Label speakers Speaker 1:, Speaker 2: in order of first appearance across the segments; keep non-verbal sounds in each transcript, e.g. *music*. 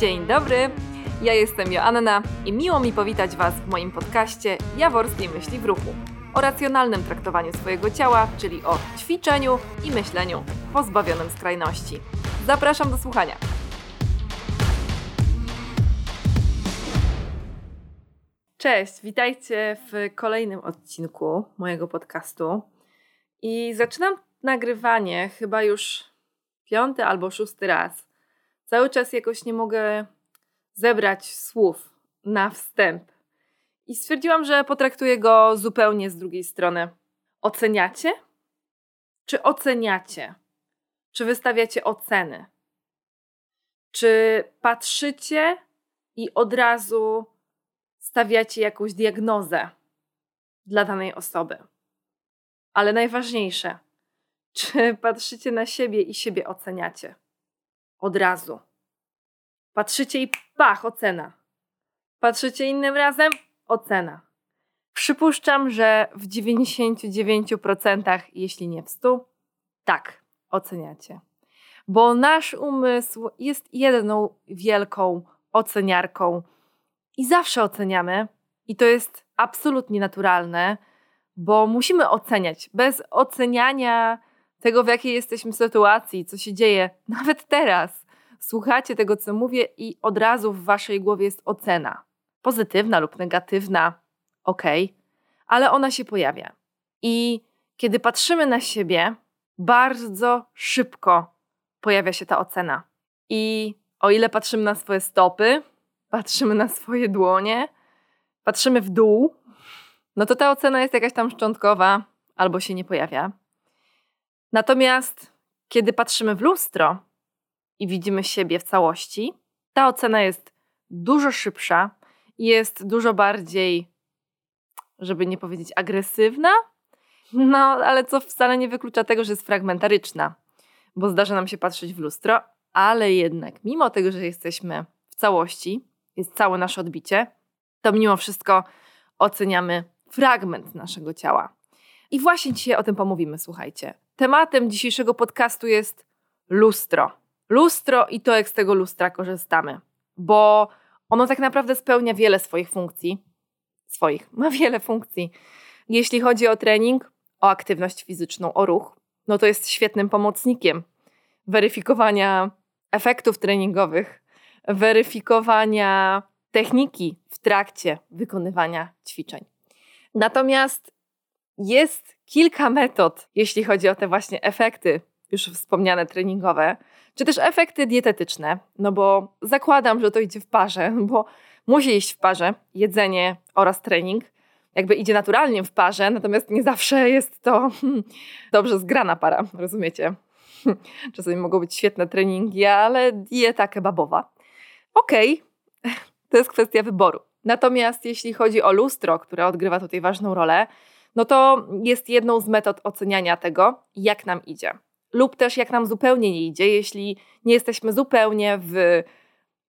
Speaker 1: Dzień dobry, ja jestem Joanna i miło mi powitać Was w moim podcaście Jaworskiej Myśli w Ruchu o racjonalnym traktowaniu swojego ciała, czyli o ćwiczeniu i myśleniu pozbawionym skrajności. Zapraszam do słuchania. Cześć, witajcie w kolejnym odcinku mojego podcastu. I zaczynam nagrywanie chyba już piąty albo szósty raz. Cały czas jakoś nie mogę zebrać słów na wstęp. I stwierdziłam, że potraktuję go zupełnie z drugiej strony. Oceniacie? Czy oceniacie? Czy wystawiacie oceny? Czy patrzycie i od razu stawiacie jakąś diagnozę dla danej osoby? Ale najważniejsze, czy patrzycie na siebie i siebie oceniacie? Od razu. Patrzycie i pach, ocena. Patrzycie innym razem, ocena. Przypuszczam, że w 99%, jeśli nie w 100%, tak, oceniacie. Bo nasz umysł jest jedną wielką oceniarką i zawsze oceniamy, i to jest absolutnie naturalne, bo musimy oceniać. Bez oceniania tego, w jakiej jesteśmy sytuacji, co się dzieje, nawet teraz, słuchacie tego, co mówię, i od razu w waszej głowie jest ocena. Pozytywna lub negatywna, ok, ale ona się pojawia. I kiedy patrzymy na siebie, bardzo szybko pojawia się ta ocena. I o ile patrzymy na swoje stopy, patrzymy na swoje dłonie, patrzymy w dół, no to ta ocena jest jakaś tam szczątkowa albo się nie pojawia. Natomiast kiedy patrzymy w lustro i widzimy siebie w całości, ta ocena jest dużo szybsza, jest dużo bardziej, żeby nie powiedzieć agresywna, no ale co wcale nie wyklucza tego, że jest fragmentaryczna, bo zdarza nam się patrzeć w lustro, ale jednak mimo tego, że jesteśmy w całości, jest całe nasze odbicie, to mimo wszystko oceniamy fragment naszego ciała. I właśnie dzisiaj o tym pomówimy, słuchajcie. Tematem dzisiejszego podcastu jest lustro. Lustro i to, jak z tego lustra korzystamy, bo ono tak naprawdę spełnia wiele swoich funkcji. Swoich, *laughs* ma wiele funkcji. Jeśli chodzi o trening, o aktywność fizyczną, o ruch, no to jest świetnym pomocnikiem weryfikowania efektów treningowych, weryfikowania techniki w trakcie wykonywania ćwiczeń. Natomiast jest kilka metod, jeśli chodzi o te właśnie efekty, już wspomniane treningowe, czy też efekty dietetyczne, no bo zakładam, że to idzie w parze, *laughs* bo musi iść w parze jedzenie oraz trening. Jakby idzie naturalnie w parze, natomiast nie zawsze jest to hmm, dobrze zgrana para, rozumiecie? *laughs* Czasami mogą być świetne treningi, ale dieta kebabowa. Okej, okay. *laughs* to jest kwestia wyboru. Natomiast jeśli chodzi o lustro, które odgrywa tutaj ważną rolę, no to jest jedną z metod oceniania tego, jak nam idzie. Lub też jak nam zupełnie nie idzie, jeśli nie jesteśmy zupełnie w,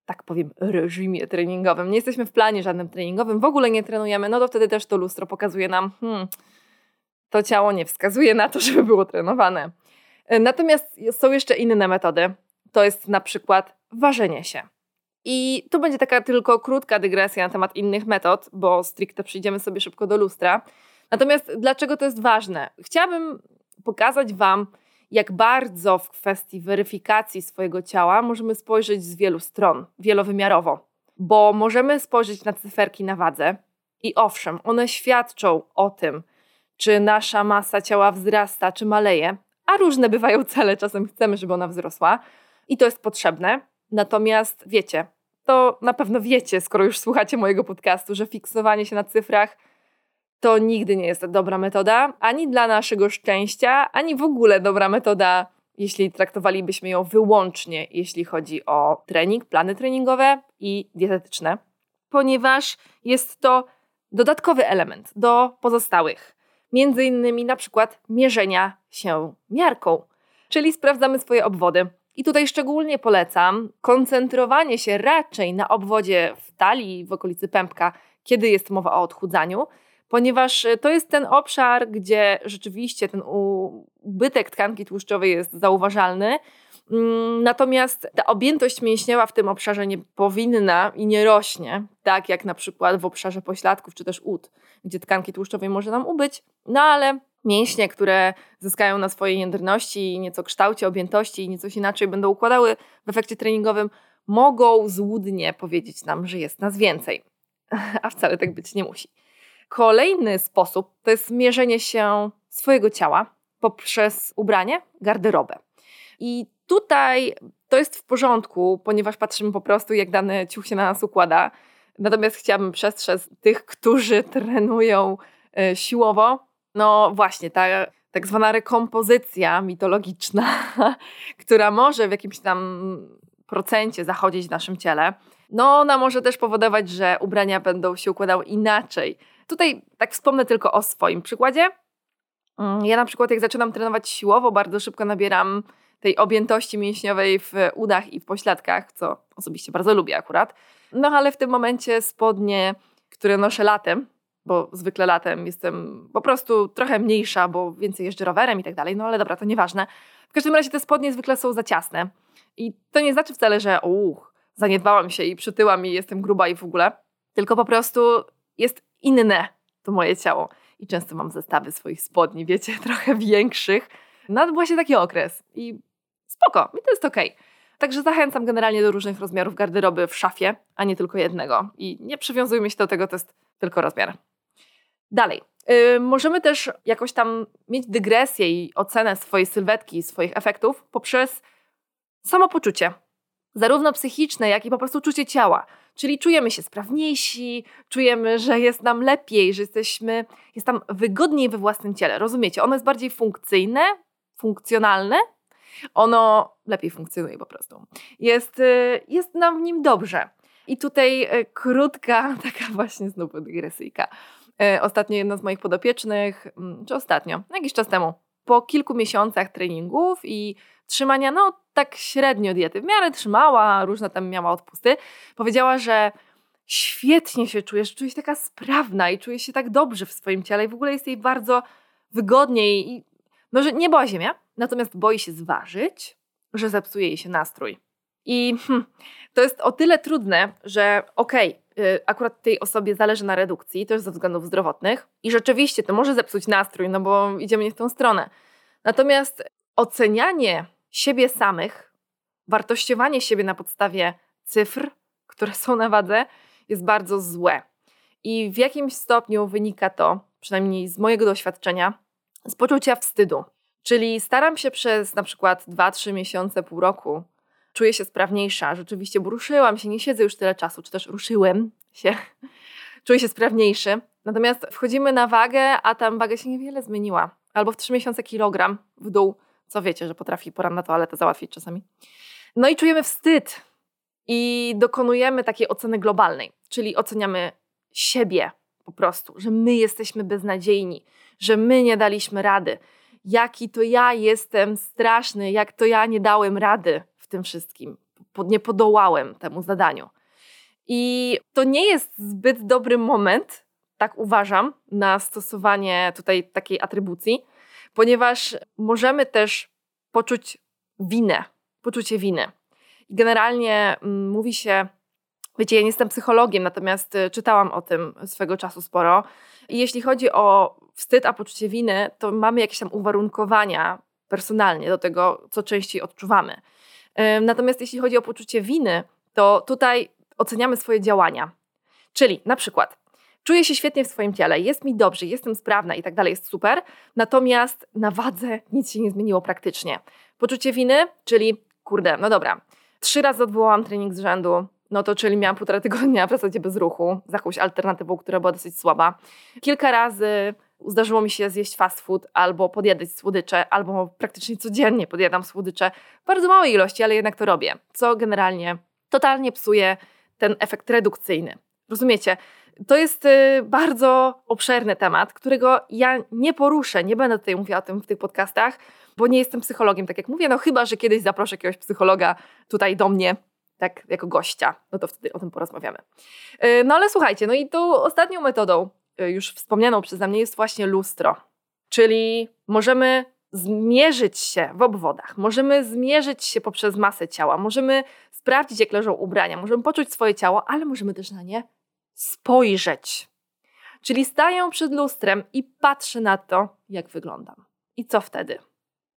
Speaker 1: tak powiem, reżimie treningowym, nie jesteśmy w planie żadnym treningowym, w ogóle nie trenujemy, no to wtedy też to lustro pokazuje nam, hmm, to ciało nie wskazuje na to, *laughs* żeby było trenowane. Natomiast są jeszcze inne metody. To jest na przykład ważenie się. I tu będzie taka tylko krótka dygresja na temat innych metod, bo stricte przyjdziemy sobie szybko do lustra. Natomiast dlaczego to jest ważne? Chciałabym pokazać Wam, jak bardzo w kwestii weryfikacji swojego ciała możemy spojrzeć z wielu stron, wielowymiarowo, bo możemy spojrzeć na cyferki na wadze i owszem, one świadczą o tym, czy nasza masa ciała wzrasta, czy maleje, a różne bywają cele, czasem chcemy, żeby ona wzrosła i to jest potrzebne. Natomiast wiecie, to na pewno wiecie, skoro już słuchacie mojego podcastu, że fiksowanie się na cyfrach to nigdy nie jest dobra metoda, ani dla naszego szczęścia, ani w ogóle dobra metoda, jeśli traktowalibyśmy ją wyłącznie, jeśli chodzi o trening, plany treningowe i dietetyczne, ponieważ jest to dodatkowy element do pozostałych. Między innymi na przykład mierzenia się miarką, czyli sprawdzamy swoje obwody. I tutaj szczególnie polecam koncentrowanie się raczej na obwodzie w talii, w okolicy pępka, kiedy jest mowa o odchudzaniu, ponieważ e, to jest ten obszar, gdzie rzeczywiście ten ubytek tkanki tłuszczowej jest zauważalny Mm, natomiast ta objętość mięśniowa w tym obszarze nie powinna i nie rośnie, tak jak na przykład w obszarze pośladków czy też ud, gdzie tkanki tłuszczowej może nam ubyć, no ale mięśnie, które zyskają na swojej jędrności, nieco kształcie, objętości i nieco inaczej będą układały w efekcie treningowym, mogą złudnie powiedzieć nam, że jest nas więcej. *laughs* A wcale tak być nie musi. Kolejny sposób to jest mierzenie się swojego ciała poprzez ubranie, garderobę. I tutaj to jest w porządku, ponieważ patrzymy po prostu, jak dany ciuch się na nas układa. Natomiast chciałabym przestrzec tych, którzy *laughs* trenują e, siłowo. No właśnie, ta tak zwana rekompozycja mitologiczna, *laughs* która może w jakimś tam procencie zachodzić w naszym ciele, no ona może też powodować, że ubrania będą się układały inaczej. Tutaj tak wspomnę tylko o swoim przykładzie. Mm, ja na przykład jak zaczynam trenować siłowo, bardzo szybko nabieram tej objętości mięśniowej w udach i w pośladkach, co osobiście bardzo lubię akurat. No ale w tym momencie spodnie, które noszę latem, bo zwykle latem jestem po prostu trochę mniejsza, bo więcej jeżdżę rowerem i tak dalej, no ale dobra, to nieważne. W każdym razie te spodnie zwykle są za ciasne. I to nie znaczy wcale, że uch, zaniedbałam się i przytyłam i jestem gruba i w ogóle, tylko po prostu jest inne to moje ciało. I często mam zestawy swoich spodni, wiecie, *laughs* trochę większych. No właśnie taki okres i spoko, mi to jest okej. Okay. Także zachęcam generalnie do różnych rozmiarów garderoby w szafie, a nie tylko jednego. I nie przywiązujmy się do tego, to jest tylko rozmiar. Dalej. Yy, możemy też jakoś tam mieć dygresję i ocenę swojej sylwetki, swoich efektów poprzez samopoczucie. Zarówno psychiczne, jak i po prostu czucie ciała. Czyli czujemy się sprawniejsi, czujemy, że jest nam lepiej, że jesteśmy, jest tam wygodniej we własnym ciele. Rozumiecie? Ono jest bardziej funkcyjne, funkcjonalne. Ono lepiej funkcjonuje po prostu. Jest, y, jest nam w nim dobrze. I tutaj y, krótka, *laughs* taka właśnie znowu dygresyjka. Y, ostatnio jedna z moich podopiecznych, mm, czy ostatnio, jakiś czas temu, po kilku miesiącach treningów i trzymania, no tak średnio diety, w miarę trzymała, różne tam miała odpusty, powiedziała, że świetnie się czuje, że czuje się taka sprawna i czuje się tak dobrze w swoim ciele i w ogóle jest jej bardzo wygodniej i no, że nie boi ziemia, natomiast boi się zważyć, że zepsuje jej się nastrój. I hm, to jest o tyle trudne, że okej, okay, akurat tej osobie zależy na redukcji, też ze względów zdrowotnych i rzeczywiście to może zepsuć nastrój, no bo idziemy nie w tą stronę. Natomiast ocenianie siebie samych, wartościowanie siebie na podstawie cyfr, które są na wadze, jest bardzo złe. I w jakimś stopniu wynika to, przynajmniej z mojego doświadczenia, z poczucia wstydu. Czyli staram się przez na przykład 2-3 miesiące, pół roku, czuję się sprawniejsza, rzeczywiście, bo ruszyłam się, nie siedzę już tyle czasu, czy też ruszyłem się, *laughs* czuję się sprawniejszy. Natomiast wchodzimy na wagę, a tam waga się niewiele zmieniła. Albo w 3 miesiące kilogram w dół, co wiecie, że potrafi poranna toaletę załatwić czasami. No i czujemy wstyd. I dokonujemy takiej oceny globalnej, czyli oceniamy siebie po prostu, że my jesteśmy beznadziejni, że my nie daliśmy rady, jaki to ja jestem straszny, jak to ja nie dałem rady w tym wszystkim, nie podołałem temu zadaniu. I to nie jest zbyt dobry moment, tak uważam, na stosowanie tutaj takiej atrybucji, ponieważ możemy też poczuć winę, poczucie winy. Generalnie mm, mówi się, wiecie, ja nie jestem psychologiem, natomiast y, czytałam o tym swego czasu sporo. I jeśli chodzi o wstyd, a poczucie winy, to mamy jakieś tam uwarunkowania personalnie do tego, co częściej odczuwamy. Natomiast jeśli chodzi o poczucie winy, to tutaj oceniamy swoje działania. Czyli na przykład czuję się świetnie w swoim ciele, jest mi dobrze, jestem sprawna i tak dalej, jest super, natomiast na wadze nic się nie zmieniło praktycznie. Poczucie winy, czyli kurde, no dobra, trzy razy odwołałam trening z rzędu, no to czyli miałam półtora tygodnia *laughs* w zasadzie bez ruchu, z jakąś alternatywą, która była dosyć słaba. Kilka razy zdarzyło mi się zjeść fast food albo podjadać słodycze, albo praktycznie codziennie podjadam słodycze. Bardzo małej ilości, ale jednak to robię, co generalnie totalnie psuje ten efekt redukcyjny. Rozumiecie? To jest y, bardzo obszerny temat, którego ja nie poruszę, nie będę tutaj mówiła o tym w tych podcastach, bo nie jestem psychologiem, tak jak mówię, no chyba, że kiedyś zaproszę jakiegoś psychologa tutaj do mnie, tak jako gościa, no to wtedy o tym porozmawiamy. Y, no ale słuchajcie, no i tą ostatnią metodą, już wspomnianą przeze mnie, jest właśnie lustro. Czyli możemy zmierzyć się w obwodach, możemy zmierzyć się poprzez masę ciała, możemy sprawdzić, jak leżą ubrania, możemy poczuć swoje ciało, ale możemy też na nie spojrzeć. Czyli staję przed lustrem i patrzę na to, jak wyglądam. I co wtedy?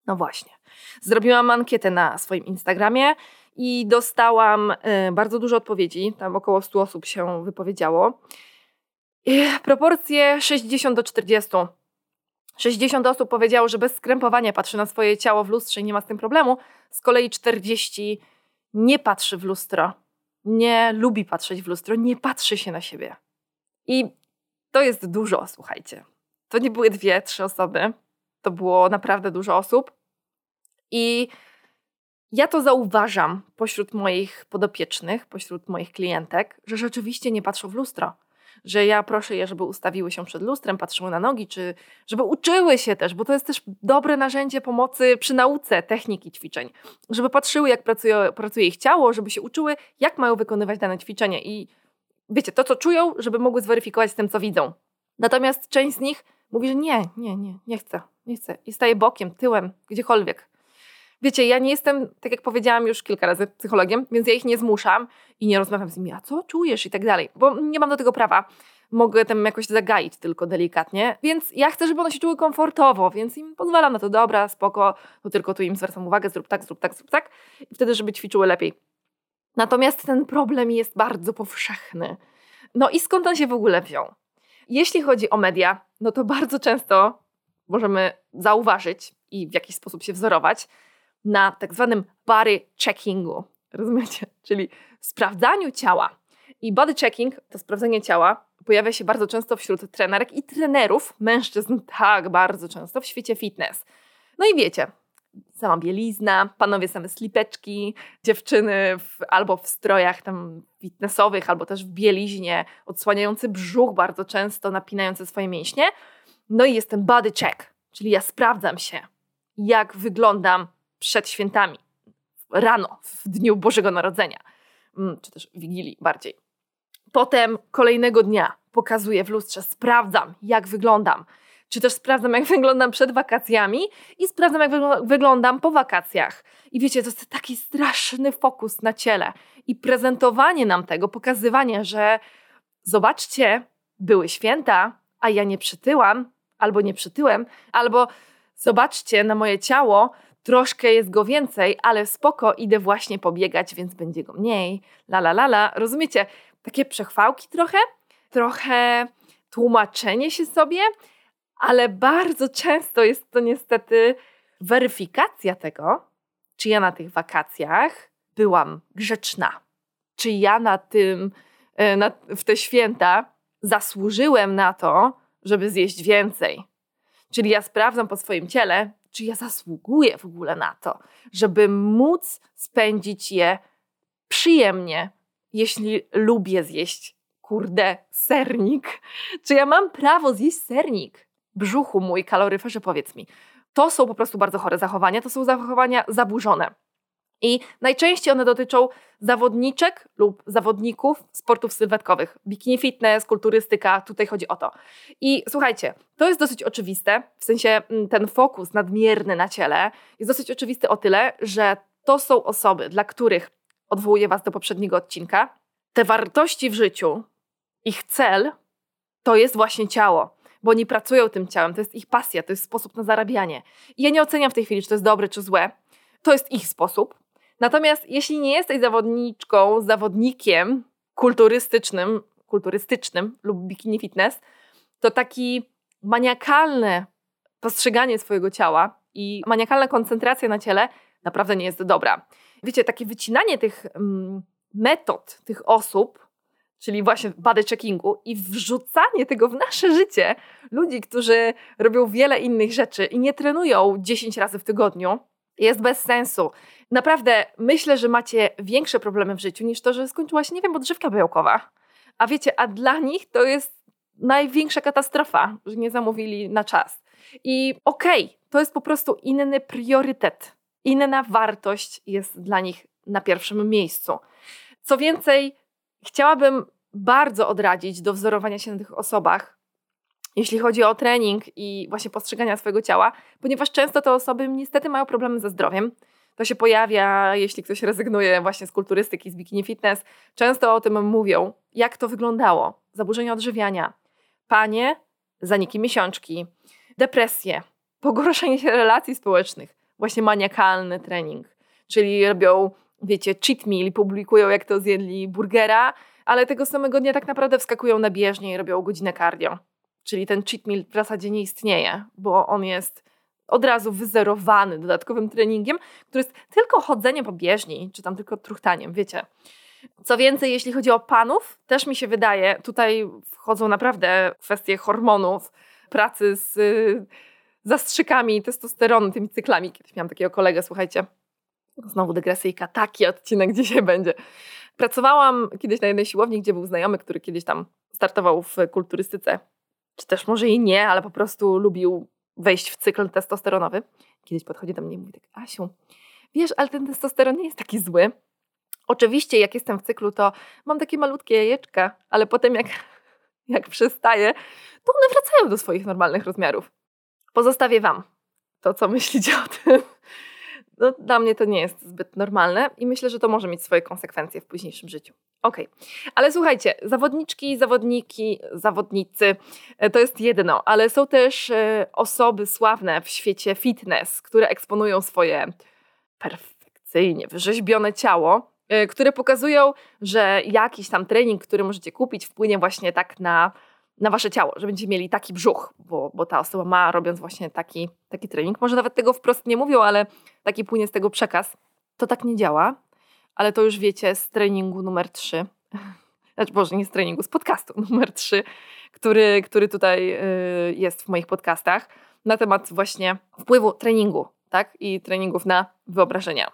Speaker 1: No właśnie. Zrobiłam ankietę na swoim Instagramie i dostałam y, bardzo dużo odpowiedzi. Tam około 100 osób się wypowiedziało. Proporcje 60 do 40. 60 osób powiedziało, że bez skrępowania patrzy na swoje ciało w lustrze i nie ma z tym problemu. Z kolei 40 nie patrzy w lustro, nie lubi patrzeć w lustro, nie patrzy się na siebie. I to jest dużo, słuchajcie. To nie były dwie, trzy osoby. To było naprawdę dużo osób. I ja to zauważam pośród moich podopiecznych, pośród moich klientek, że rzeczywiście nie patrzą w lustro. Że ja proszę je, żeby ustawiły się przed lustrem, patrzyły na nogi, czy żeby uczyły się też, bo to jest też dobre narzędzie pomocy przy nauce techniki ćwiczeń. Żeby patrzyły, jak pracuje, pracuje ich ciało, żeby się uczyły, jak mają wykonywać dane ćwiczenie. I wiecie, to co czują, żeby mogły zweryfikować z tym, co widzą. Natomiast część z nich mówi, że nie, nie, nie, nie chcę, nie chcę. I staje bokiem, tyłem, gdziekolwiek. Wiecie, ja nie jestem, tak jak powiedziałam już kilka razy, psychologiem, więc ja ich nie zmuszam i nie rozmawiam z nimi, a co czujesz i tak dalej, bo nie mam do tego prawa. Mogę tam jakoś zagaić tylko delikatnie, więc ja chcę, żeby one się czuły komfortowo, więc im pozwalam na to, dobra, spoko, to tylko tu im zwracam uwagę, zrób tak, zrób tak, zrób tak i wtedy, żeby ćwiczyły lepiej. Natomiast ten problem jest bardzo powszechny. No i skąd on się w ogóle wziął? Jeśli chodzi o media, no to bardzo często możemy zauważyć i w jakiś sposób się wzorować na tak zwanym body checkingu. Rozumiecie? Czyli sprawdzaniu ciała. I body checking, to sprawdzanie ciała, pojawia się bardzo często wśród trenerek i trenerów, mężczyzn tak bardzo często w świecie fitness. No i wiecie, sama bielizna, panowie same slipeczki, dziewczyny w, albo w strojach tam fitnessowych, albo też w bieliźnie, odsłaniający brzuch bardzo często, napinający swoje mięśnie. No i jest ten body check, czyli ja sprawdzam się, jak wyglądam przed świętami, rano, w dniu Bożego Narodzenia, mm, czy też Wigilii bardziej. Potem kolejnego dnia pokazuję w lustrze, sprawdzam, jak wyglądam. Czy też sprawdzam, jak *laughs* wyglądam przed wakacjami i sprawdzam, jak wyglądam po wakacjach. I wiecie, to jest taki straszny fokus na ciele i prezentowanie nam tego, pokazywanie, że zobaczcie, były święta, a ja nie przytyłam, albo nie przytyłem, albo zobaczcie na moje ciało, troszkę jest go więcej, ale spoko, idę właśnie pobiegać, więc będzie go mniej. La la la la. Rozumiecie? Takie przechwałki trochę, trochę tłumaczenie się sobie, ale bardzo często jest to niestety weryfikacja tego, czy ja na tych wakacjach byłam grzeczna, czy ja na tym, e, na, w te święta zasłużyłem na to, żeby zjeść więcej. Czyli ja sprawdzam po swoim ciele, czy ja zasługuję w ogóle na to, żeby móc spędzić je przyjemnie, jeśli lubię zjeść, kurde, sernik. Czy ja mam prawo zjeść sernik? Brzuchu mój, kaloryferze, powiedz mi. To są po prostu bardzo chore zachowania, to są zachowania zaburzone. I najczęściej one dotyczą zawodniczek lub zawodników sportów sylwetkowych. Bikini fitness, kulturystyka, tutaj chodzi o to. I słuchajcie, to jest dosyć oczywiste, w sensie mm, ten fokus nadmierny na ciele jest dosyć oczywisty o tyle, że to są osoby, dla których, odwołuję Was do poprzedniego odcinka, te wartości w życiu, ich cel to jest właśnie ciało bo oni pracują tym ciałem, to jest ich pasja, to jest sposób na zarabianie. I ja nie oceniam w tej chwili, czy to jest dobre, czy złe. To jest ich sposób. Natomiast jeśli nie jesteś zawodniczką, zawodnikiem kulturystycznym, kulturystycznym lub bikini fitness, to taki maniakalne postrzeganie swojego ciała i maniakalna koncentracja na ciele naprawdę nie jest dobra. Wiecie, takie wycinanie tych mm, metod tych osób, czyli właśnie body checkingu i wrzucanie tego w nasze życie ludzi, którzy robią wiele innych rzeczy i nie trenują 10 razy w tygodniu, jest bez sensu. Naprawdę myślę, że macie większe problemy w życiu niż to, że skończyła się, nie wiem, odżywka białkowa. A wiecie, a dla nich to jest największa katastrofa, że nie zamówili na czas. I okej, okay, to jest po prostu inny priorytet. Inna wartość jest dla nich na pierwszym miejscu. Co więcej, chciałabym bardzo odradzić do wzorowania się na tych osobach, jeśli chodzi o trening i właśnie postrzegania swojego ciała, ponieważ często te osoby niestety mają problemy ze zdrowiem. To się pojawia, jeśli ktoś rezygnuje właśnie z kulturystyki, z bikini fitness. Często o tym mówią, jak to wyglądało. Zaburzenia odżywiania, panie, zaniki miesiączki, depresje, pogorszenie się relacji społecznych, właśnie maniakalny trening, czyli robią, wiecie, cheat meal, publikują jak to zjedli burgera, ale tego samego dnia tak naprawdę wskakują na bieżnię i robią godzinę cardio. Czyli ten cheat meal w zasadzie nie istnieje, bo on jest od razu wyzerowany dodatkowym treningiem, który jest tylko chodzeniem po bieżni, czy tam tylko truchtaniem, wiecie. Co więcej, jeśli chodzi o panów, też mi się wydaje, tutaj wchodzą naprawdę kwestie hormonów, pracy z y, zastrzykami testosteronu, tymi cyklami. Kiedyś miałam takiego kolegę, słuchajcie, znowu dygresyjka, taki odcinek dzisiaj będzie. Pracowałam kiedyś na jednej siłowni, gdzie był znajomy, który kiedyś tam startował w kulturystyce, czy też może i nie, ale po prostu lubił wejść w cykl testosteronowy. Kiedyś podchodzi do mnie i mówi tak, Asiu, wiesz, ale ten testosteron nie jest taki zły. Oczywiście, jak jestem w cyklu, to mam takie malutkie jajeczka, ale potem jak, *laughs* jak przestaję, to one wracają do swoich normalnych rozmiarów. Pozostawię Wam to, co myślicie o tym. No, dla mnie to nie jest zbyt normalne i myślę, że to może mieć swoje konsekwencje w późniejszym życiu. Okej, okay. ale słuchajcie, zawodniczki, zawodniki, zawodnicy e, to jest jedno, ale są też e, osoby sławne w świecie fitness, które eksponują swoje perfekcyjnie wyrzeźbione ciało, e, które pokazują, że jakiś tam trening, który możecie kupić, wpłynie właśnie tak na na wasze ciało, że będziecie mieli taki brzuch, bo, bo ta osoba ma, robiąc właśnie taki, taki trening. Może nawet tego wprost nie mówią, ale taki płynie z tego przekaz. To tak nie działa, ale to już wiecie z treningu numer 3. *laughs* Znaczy, Boże, nie z treningu, z podcastu *laughs* numer 3, który, który tutaj y, jest w moich podcastach na temat właśnie wpływu treningu, tak? I treningów na wyobrażenia.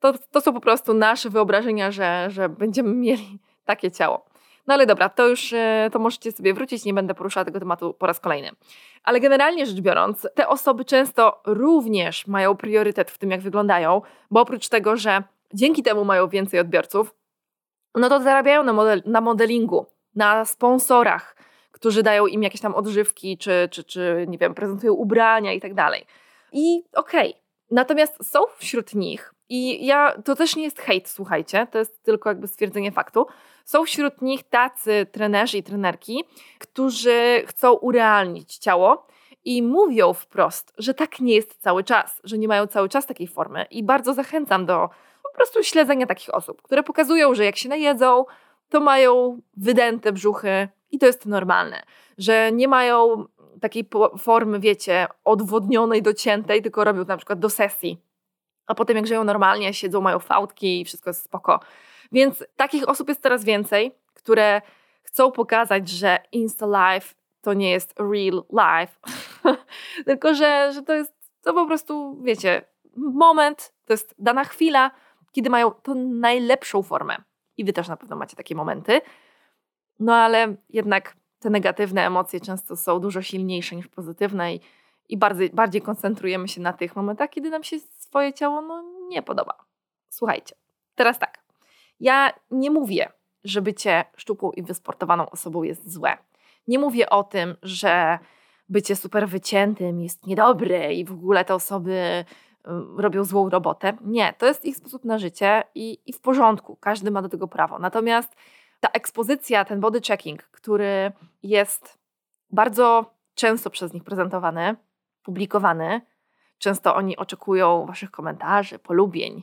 Speaker 1: To, to są po prostu nasze wyobrażenia, że, że będziemy mieli takie ciało. No ale dobra, to już e, to możecie sobie wrócić, nie będę poruszała tego tematu po raz kolejny. Ale generalnie rzecz biorąc, te osoby często również mają priorytet w tym, jak wyglądają, bo oprócz tego, że dzięki temu mają więcej odbiorców, no to zarabiają na, model, na modelingu, na sponsorach, którzy dają im jakieś tam odżywki, czy, czy, czy nie wiem, prezentują ubrania i tak dalej. I okej. Okay. Natomiast są wśród nich i ja, to też nie jest hejt, słuchajcie, to jest tylko jakby stwierdzenie faktu. Są wśród nich tacy trenerzy i trenerki, którzy chcą urealnić ciało i mówią wprost, że tak nie jest cały czas, że nie mają cały czas takiej formy. I bardzo zachęcam do po prostu śledzenia takich osób, które pokazują, że jak się najedzą, to mają wydęte brzuchy i to jest normalne, że nie mają takiej formy, wiecie, odwodnionej, dociętej, tylko robią na przykład do sesji a potem jak żyją normalnie, siedzą, mają fałdki i wszystko jest spoko. Więc takich osób jest coraz więcej, które chcą pokazać, że Insta Life to nie jest real life, *laughs* tylko że, że to jest to po prostu, wiecie, moment, to jest dana chwila, kiedy mają tą najlepszą formę. I wy też na pewno macie takie momenty. No ale jednak te negatywne emocje często są dużo silniejsze niż pozytywne i, i bardziej, bardziej koncentrujemy się na tych momentach, kiedy nam się swoje ciało no, nie podoba. Słuchajcie, teraz tak. Ja nie mówię, że bycie szczupłą i wysportowaną osobą jest złe. Nie mówię o tym, że bycie super wyciętym jest niedobre i w ogóle te osoby robią złą robotę. Nie, to jest ich sposób na życie i, i w porządku, każdy ma do tego prawo. Natomiast ta ekspozycja, ten body checking, który jest bardzo często przez nich prezentowany, publikowany, Często oni oczekują waszych komentarzy, polubień.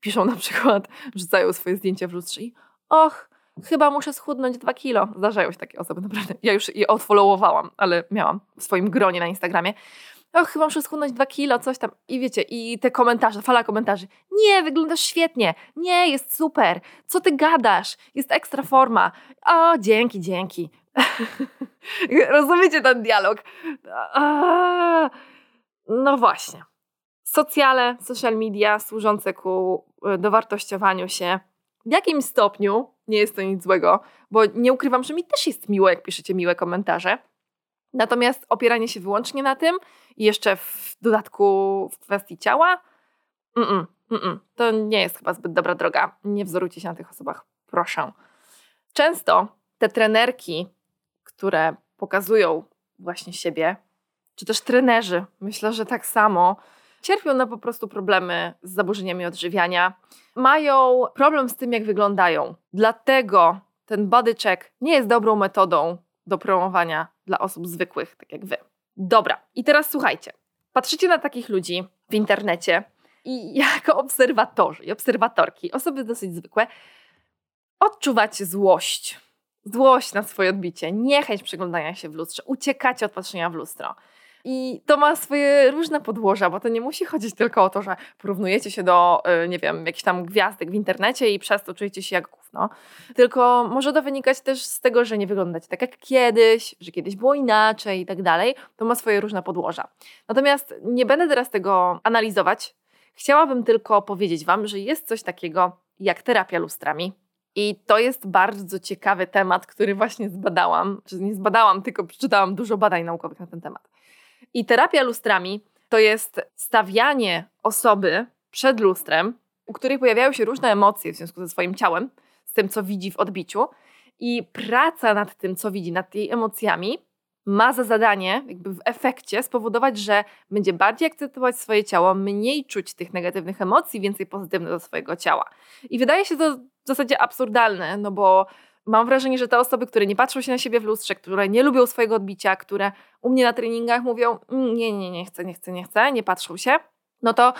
Speaker 1: Piszą na przykład, rzucają swoje zdjęcia w lustrze i och, chyba muszę schudnąć dwa kilo. Zdarzają się takie osoby, naprawdę. Ja już je odfollowowałam, ale miałam w swoim gronie na Instagramie. Och, chyba muszę schudnąć dwa kilo, coś tam. I wiecie, i te komentarze, fala komentarzy. Nie, wyglądasz świetnie. Nie, jest super. Co ty gadasz? Jest ekstra forma. O, dzięki, dzięki. *laughs* Rozumiecie ten dialog? A, no właśnie. Socjale, social media służące ku e, dowartościowaniu się w jakimś stopniu nie jest to nic złego, bo nie ukrywam, że mi też jest miło, jak piszecie miłe komentarze. Natomiast opieranie się wyłącznie na tym i jeszcze w dodatku w kwestii ciała, mm -mm, mm to nie jest chyba zbyt dobra droga. Nie wzorujcie się na tych osobach, proszę. Często te trenerki, które pokazują właśnie siebie, czy też trenerzy, myślę, że tak samo, cierpią na po prostu problemy z zaburzeniami odżywiania, mają problem z tym, jak wyglądają. Dlatego ten body check nie jest dobrą metodą do promowania dla osób zwykłych, tak jak wy. Dobra, i teraz słuchajcie. Patrzycie na takich ludzi w internecie i *laughs* jako obserwatorzy i obserwatorki, osoby dosyć zwykłe, odczuwacie złość. Złość na swoje odbicie, niechęć przeglądania się w lustrze, uciekacie od patrzenia w lustro. I to ma swoje różne podłoża, bo to nie musi chodzić tylko o to, że porównujecie się do, y, nie wiem, jakichś tam gwiazdek w internecie i przez to czujecie się jak gówno. Tylko może to wynikać też z tego, że nie wyglądacie tak jak kiedyś, że kiedyś było inaczej i tak dalej. To ma swoje różne podłoża. Natomiast nie będę teraz tego analizować. Chciałabym tylko powiedzieć Wam, że jest coś takiego jak terapia lustrami. I to jest bardzo ciekawy temat, który właśnie zbadałam. Czy nie zbadałam, tylko przeczytałam dużo badań naukowych na ten temat. I terapia lustrami to jest stawianie osoby przed lustrem, u której pojawiają się różne emocje w związku ze swoim ciałem, z tym, co widzi w odbiciu. I praca nad tym, co widzi, nad jej emocjami, ma za zadanie, jakby w efekcie, spowodować, że będzie bardziej akceptować swoje ciało, mniej czuć tych negatywnych emocji, więcej pozytywnych do swojego ciała. I wydaje się to w zasadzie absurdalne, no bo mam wrażenie, że te osoby, które nie patrzą się na siebie w lustrze, które nie lubią swojego odbicia, które u mnie na treningach mówią mm, nie, nie, nie chcę, nie chcę, nie chcę, nie patrzą się, no to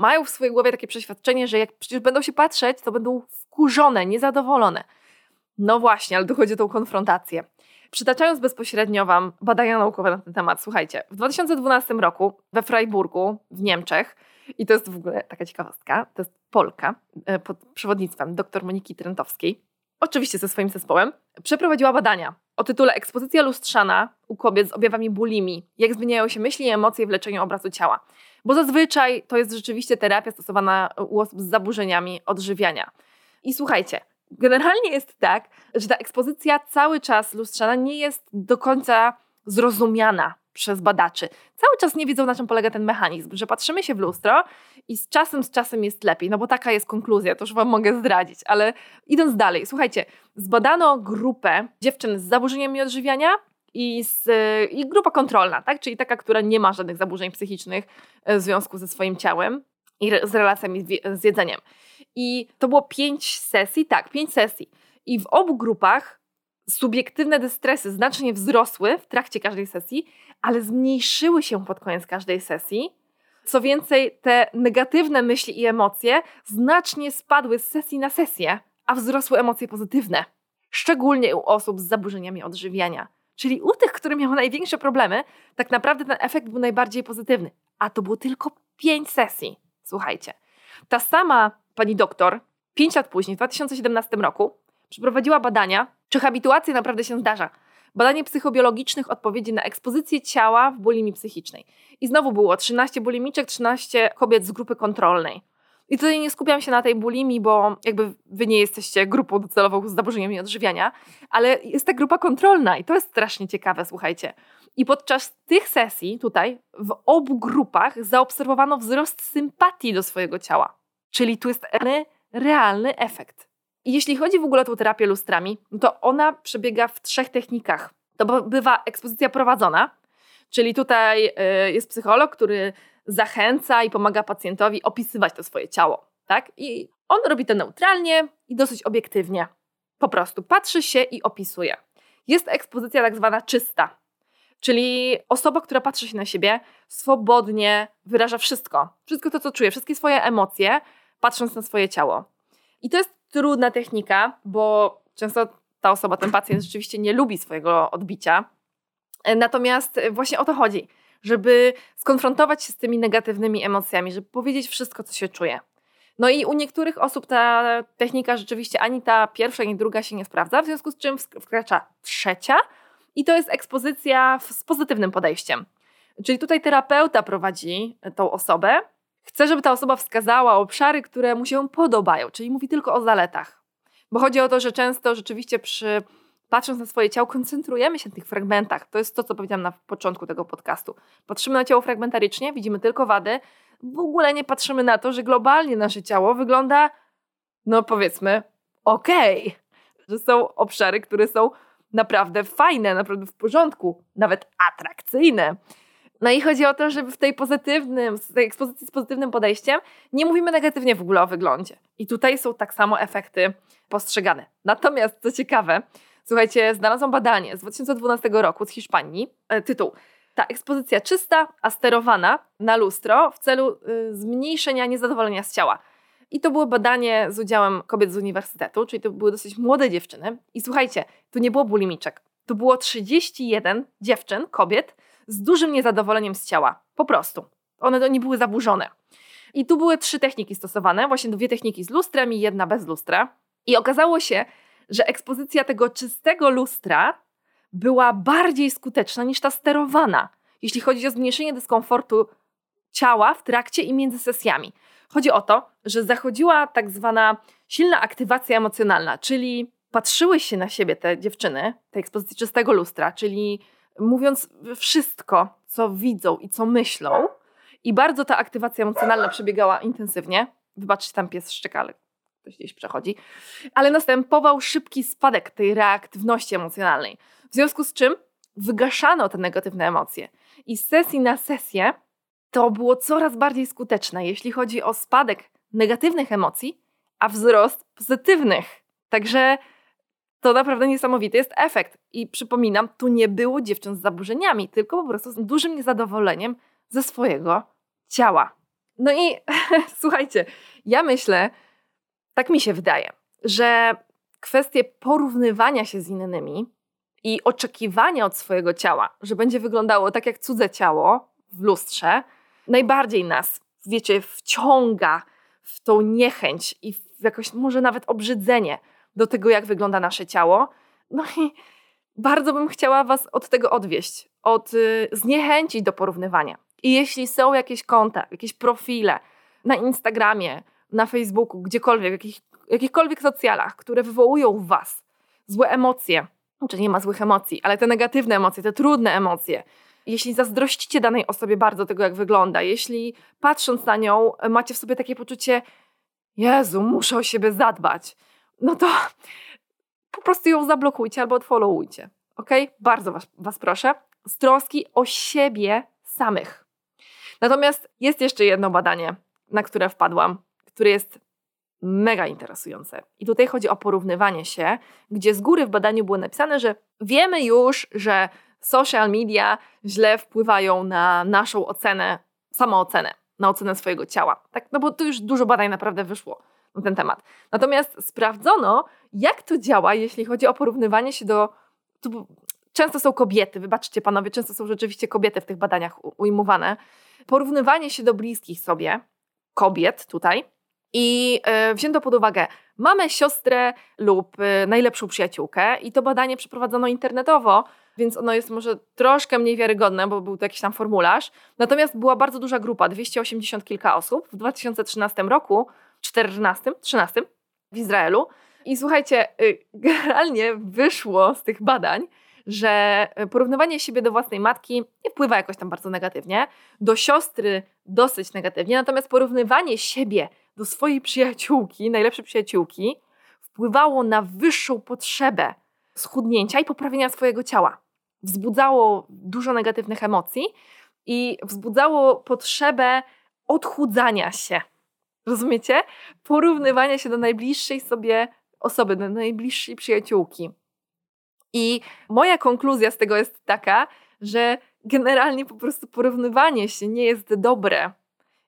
Speaker 1: mają w swojej głowie takie przeświadczenie, że jak przecież będą się patrzeć, to będą wkurzone, niezadowolone. No właśnie, ale dochodzi o tą konfrontację. Przytaczając bezpośrednio Wam badania naukowe na ten temat, słuchajcie, w 2012 roku we Freiburgu w Niemczech, i to jest w ogóle taka ciekawostka, to jest Polka e, pod przewodnictwem dr Moniki Trentowskiej, oczywiście ze swoim zespołem, przeprowadziła badania o tytule Ekspozycja lustrzana u kobiet z objawami bulimi. Jak zmieniają się myśli i emocje w leczeniu obrazu ciała. Bo zazwyczaj to jest rzeczywiście terapia stosowana u osób z zaburzeniami odżywiania. I słuchajcie, generalnie jest tak, że ta ekspozycja cały czas lustrzana nie jest do końca zrozumiana przez badaczy. Cały czas nie wiedzą, na czym polega ten mechanizm, że patrzymy się w lustro i z czasem, z czasem jest lepiej, no bo taka jest konkluzja, to już Wam mogę zdradzić, ale idąc dalej, słuchajcie, zbadano grupę dziewczyn z zaburzeniami odżywiania i, z, i grupa kontrolna, tak? czyli taka, która nie ma żadnych zaburzeń psychicznych e, w związku ze swoim ciałem i z relacjami z jedzeniem. I to było pięć sesji, tak, pięć sesji. I w obu grupach subiektywne dystresy znacznie wzrosły w trakcie każdej sesji, ale zmniejszyły się pod koniec każdej sesji. Co więcej, te negatywne myśli i emocje znacznie spadły z sesji na sesję, a wzrosły emocje pozytywne. Szczególnie u osób z zaburzeniami odżywiania. Czyli u tych, które miały największe problemy, tak naprawdę ten efekt był najbardziej pozytywny. A to było tylko pięć sesji. Słuchajcie. Ta sama pani doktor, pięć lat później, w 2017 roku, przeprowadziła badania, czy habituacja naprawdę się zdarza. Badanie psychobiologicznych odpowiedzi na ekspozycję ciała w bulimii psychicznej. I znowu było 13 bulimiczek, 13 kobiet z grupy kontrolnej. I tutaj nie skupiam się na tej bulimii, bo jakby wy nie jesteście grupą docelową z zaburzeniami odżywiania, ale jest ta grupa kontrolna i to jest strasznie ciekawe, słuchajcie. I podczas tych sesji tutaj w obu grupach zaobserwowano wzrost sympatii do swojego ciała. Czyli tu jest realny efekt. Jeśli chodzi w ogóle o tą terapię lustrami, to ona przebiega w trzech technikach. To bywa ekspozycja prowadzona, czyli tutaj y, jest psycholog, który zachęca i pomaga pacjentowi opisywać to swoje ciało. Tak? I on robi to neutralnie i dosyć obiektywnie. Po prostu patrzy się i opisuje. Jest ekspozycja tak zwana czysta, czyli osoba, która patrzy się na siebie, swobodnie wyraża wszystko. Wszystko to, co czuje, wszystkie swoje emocje, patrząc na swoje ciało. I to jest trudna technika, bo często ta osoba, ten pacjent rzeczywiście nie lubi swojego odbicia. Natomiast właśnie o to chodzi, żeby skonfrontować się z tymi negatywnymi emocjami, żeby powiedzieć wszystko, co się czuje. No i u niektórych osób ta technika rzeczywiście ani ta pierwsza, ani druga się nie sprawdza, w związku z czym wkracza trzecia i to jest ekspozycja z pozytywnym podejściem. Czyli tutaj terapeuta prowadzi tą osobę Chcę, żeby ta osoba wskazała obszary, które mu się podobają, czyli mówi tylko o zaletach. Bo chodzi o to, że często rzeczywiście przy patrząc na swoje ciało, koncentrujemy się na tych fragmentach. To jest to, co powiedziałam na początku tego podcastu. Patrzymy na ciało fragmentarycznie, widzimy tylko wady, w ogóle nie patrzymy na to, że globalnie nasze ciało wygląda, no powiedzmy, okej. Okay. Że są obszary, które są naprawdę fajne, naprawdę w porządku, nawet atrakcyjne. No i chodzi o to, żeby w tej pozytywnym, w tej ekspozycji z pozytywnym podejściem nie mówimy negatywnie w ogóle o wyglądzie. I tutaj są tak samo efekty postrzegane. Natomiast co ciekawe, słuchajcie, znalazłam badanie z 2012 roku z Hiszpanii, e, tytuł ta ekspozycja czysta, a sterowana na lustro w celu y, zmniejszenia niezadowolenia z ciała. I to było badanie z udziałem kobiet z uniwersytetu, czyli to były dosyć młode dziewczyny. I słuchajcie, tu nie było bulimiczek. To było 31 dziewczyn, kobiet, z dużym niezadowoleniem z ciała. Po prostu. One nie były zaburzone. I tu były trzy techniki stosowane, właśnie dwie techniki z lustrem i jedna bez lustra. I okazało się, że ekspozycja tego czystego lustra była bardziej skuteczna niż ta sterowana, jeśli chodzi o zmniejszenie dyskomfortu ciała w trakcie i między sesjami. Chodzi o to, że zachodziła tak zwana silna aktywacja emocjonalna, czyli patrzyły się na siebie te dziewczyny, tej ekspozycji czystego lustra, czyli mówiąc wszystko, co widzą i co myślą. I bardzo ta aktywacja emocjonalna przebiegała intensywnie. Wybaczcie, tam pies szczeka, ale ktoś gdzieś przechodzi. Ale następował szybki spadek tej reaktywności emocjonalnej. W związku z czym wygaszano te negatywne emocje. I z sesji na sesję to było coraz bardziej skuteczne, jeśli chodzi o spadek negatywnych emocji, a wzrost pozytywnych. Także to naprawdę niesamowity jest efekt. I przypominam, tu nie było dziewczyn z zaburzeniami, tylko po prostu z dużym niezadowoleniem ze swojego ciała. No i *laughs* słuchajcie, ja myślę, tak mi się wydaje, że kwestie porównywania się z innymi i oczekiwania od swojego ciała, że będzie wyglądało tak jak cudze ciało w lustrze, najbardziej nas, wiecie, wciąga w tą niechęć i w jakoś może nawet obrzydzenie do tego, jak wygląda nasze ciało. No i bardzo bym chciała Was od tego odwieść, od y, zniechęcić do porównywania. I jeśli są jakieś konta, jakieś profile na Instagramie, na Facebooku, gdziekolwiek, jakich, jakichkolwiek socjalach, które wywołują w Was złe emocje, czy nie ma złych emocji, ale te negatywne emocje, te trudne emocje, jeśli zazdrościcie danej osobie bardzo tego, jak wygląda, jeśli patrząc na nią macie w sobie takie poczucie, Jezu, muszę o siebie zadbać, no to po prostu ją zablokujcie albo odfollowujcie. Ok? Bardzo was, was proszę. Z troski o siebie samych. Natomiast jest jeszcze jedno badanie, na które wpadłam, które jest mega interesujące. I tutaj chodzi o porównywanie się, gdzie z góry w badaniu było napisane, że wiemy już, że social media źle wpływają na naszą ocenę, samoocenę, na ocenę swojego ciała. Tak, no bo tu już dużo badań naprawdę wyszło na ten temat. Natomiast sprawdzono, jak to działa, jeśli chodzi o porównywanie się do. Tu często są kobiety, wybaczcie panowie, często są rzeczywiście kobiety w tych badaniach ujmowane. Porównywanie się do bliskich sobie kobiet tutaj i e, wzięto pod uwagę mamę, siostrę lub e, najlepszą przyjaciółkę, i to badanie przeprowadzono internetowo, więc ono jest może troszkę mniej wiarygodne, bo był to jakiś tam formularz. Natomiast była bardzo duża grupa, 280 kilka osób w 2013 roku, 14, 13 w Izraelu. I słuchajcie, y, generalnie wyszło z tych badań, że porównywanie siebie do własnej matki nie wpływa jakoś tam bardzo negatywnie, do siostry dosyć negatywnie, natomiast porównywanie siebie do swojej przyjaciółki, najlepszej przyjaciółki, wpływało na wyższą potrzebę schudnięcia i poprawienia swojego ciała. Wzbudzało dużo negatywnych emocji i wzbudzało potrzebę odchudzania się. Rozumiecie? Porównywania się do najbliższej sobie osoby, do najbliższej przyjaciółki. I moja konkluzja z tego jest taka, że generalnie po prostu porównywanie się nie jest dobre.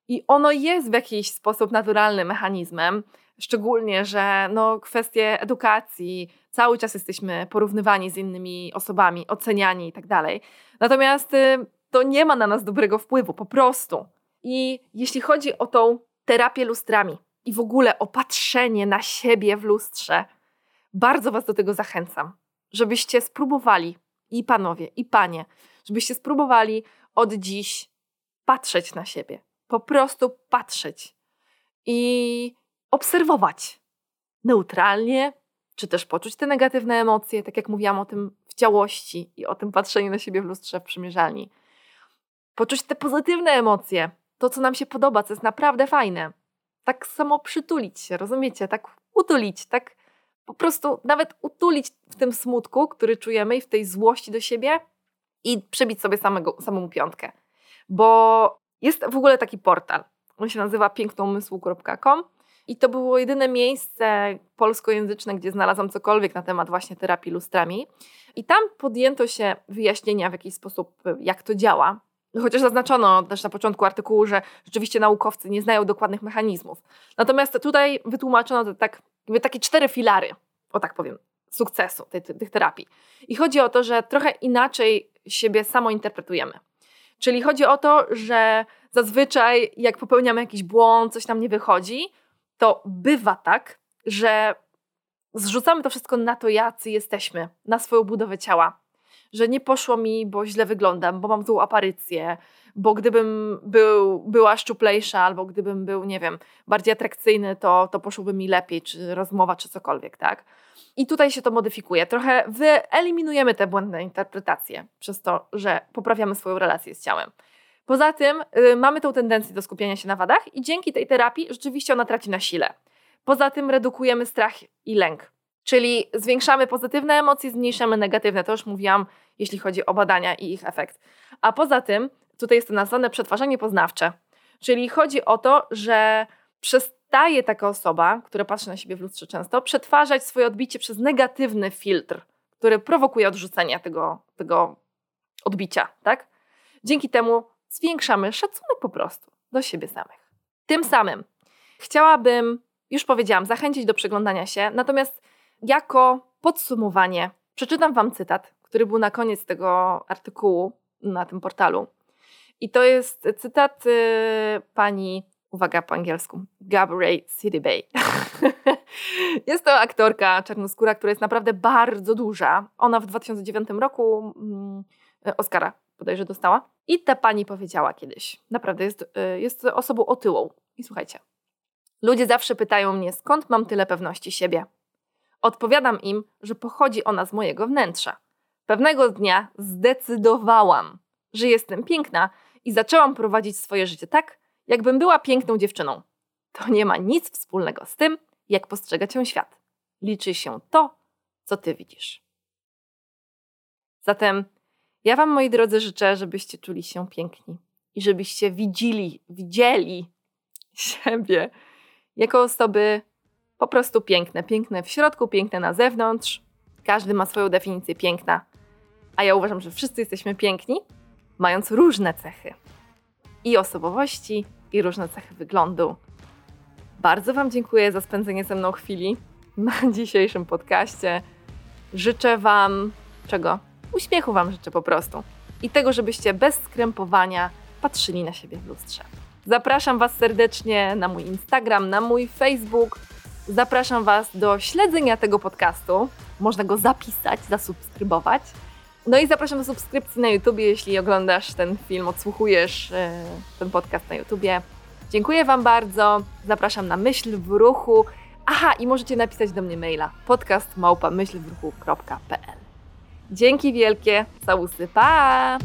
Speaker 1: I ono jest w jakiś sposób naturalnym mechanizmem, szczególnie, że no, kwestie edukacji, cały czas jesteśmy porównywani z innymi osobami, oceniani i tak dalej. Natomiast y, to nie ma na nas dobrego wpływu, po prostu. I jeśli chodzi o tą terapię lustrami i w ogóle opatrzenie na siebie w lustrze, bardzo Was do tego zachęcam, żebyście spróbowali, i panowie, i panie, żebyście spróbowali od dziś patrzeć na siebie. Po prostu patrzeć i obserwować neutralnie, czy też poczuć te negatywne emocje, tak jak mówiłam o tym w ciałości i o tym patrzeniu na siebie w lustrze w przymierzalni. Poczuć te pozytywne emocje, to, co nam się podoba, co jest naprawdę fajne. Tak samo przytulić się, rozumiecie? Tak utulić, tak po prostu nawet utulić w tym smutku, który czujemy i w tej złości do siebie i przebić sobie samego, samą piątkę. Bo jest w ogóle taki portal. On się nazywa pięknoumysłu.com i to było jedyne miejsce polskojęzyczne, gdzie znalazłam cokolwiek na temat właśnie terapii lustrami. I tam podjęto się wyjaśnienia w jakiś sposób, jak to działa. Chociaż zaznaczono też na początku artykułu, że rzeczywiście naukowcy nie znają dokładnych mechanizmów. Natomiast tutaj wytłumaczono tak, takie cztery filary, o tak powiem, sukcesu tej, tych terapii. I chodzi o to, że trochę inaczej siebie samo interpretujemy. Czyli chodzi o to, że zazwyczaj jak popełniamy jakiś błąd, coś nam nie wychodzi, to bywa tak, że zrzucamy to wszystko na to, jacy jesteśmy, na swoją budowę ciała. Że nie poszło mi, bo źle wyglądam, bo mam złą aparycję, bo gdybym był, była szczuplejsza, albo gdybym był, nie wiem, bardziej atrakcyjny, to, to poszłoby mi lepiej, czy rozmowa, czy cokolwiek, tak? I tutaj się to modyfikuje. Trochę wyeliminujemy te błędne interpretacje przez to, że poprawiamy swoją relację z ciałem. Poza tym y, mamy tą tendencję do skupiania się na wadach i dzięki tej terapii rzeczywiście ona traci na sile. Poza tym redukujemy strach i lęk, czyli zwiększamy pozytywne emocje, zmniejszamy negatywne. To już mówiłam, jeśli chodzi o badania i ich efekt. A poza tym, tutaj jest to nazwane przetwarzanie poznawcze, czyli chodzi o to, że przestaje taka osoba, która patrzy na siebie w lustrze często, przetwarzać swoje odbicie przez negatywny filtr, który prowokuje odrzucenie tego, tego odbicia, tak? Dzięki temu zwiększamy szacunek po prostu do siebie samych. Tym samym chciałabym, już powiedziałam, zachęcić do przyglądania się, natomiast jako podsumowanie przeczytam Wam cytat, który był na koniec tego artykułu na tym portalu. I to jest cytat y, pani, uwaga po angielsku, Gabrielle Bay. *laughs* jest to aktorka czarnoskóra, która jest naprawdę bardzo duża. Ona w 2009 roku mm, Oscara bodajże dostała. I ta pani powiedziała kiedyś, naprawdę jest, y, jest osobą otyłą. I słuchajcie, ludzie zawsze pytają mnie, skąd mam tyle pewności siebie. Odpowiadam im, że pochodzi ona z mojego wnętrza. Pewnego dnia zdecydowałam, że jestem piękna i zaczęłam prowadzić swoje życie tak, jakbym była piękną dziewczyną. To nie ma nic wspólnego z tym, jak postrzega cię świat. Liczy się to, co ty widzisz. Zatem ja Wam, moi drodzy, życzę, żebyście czuli się piękni i żebyście widzieli, widzieli *laughs* siebie jako osoby po prostu piękne. Piękne w środku, piękne na zewnątrz. Każdy ma swoją definicję piękna. A ja uważam, że wszyscy jesteśmy piękni, mając różne cechy i osobowości, i różne cechy wyglądu. Bardzo Wam dziękuję za spędzenie ze mną chwili na *laughs* dzisiejszym podcaście. Życzę Wam czego? Uśmiechu Wam życzę po prostu. I tego, żebyście bez skrępowania patrzyli na siebie w lustrze. Zapraszam Was serdecznie na mój Instagram, na mój Facebook. Zapraszam Was do śledzenia tego podcastu. Można go zapisać, zasubskrybować. No i zapraszam do subskrypcji na YouTube, jeśli oglądasz ten film, odsłuchujesz yy, ten podcast na YouTubie. Dziękuję Wam bardzo. Zapraszam na myśl w ruchu. Aha, i możecie napisać do mnie maila podcast Dzięki wielkie, całusy, pa!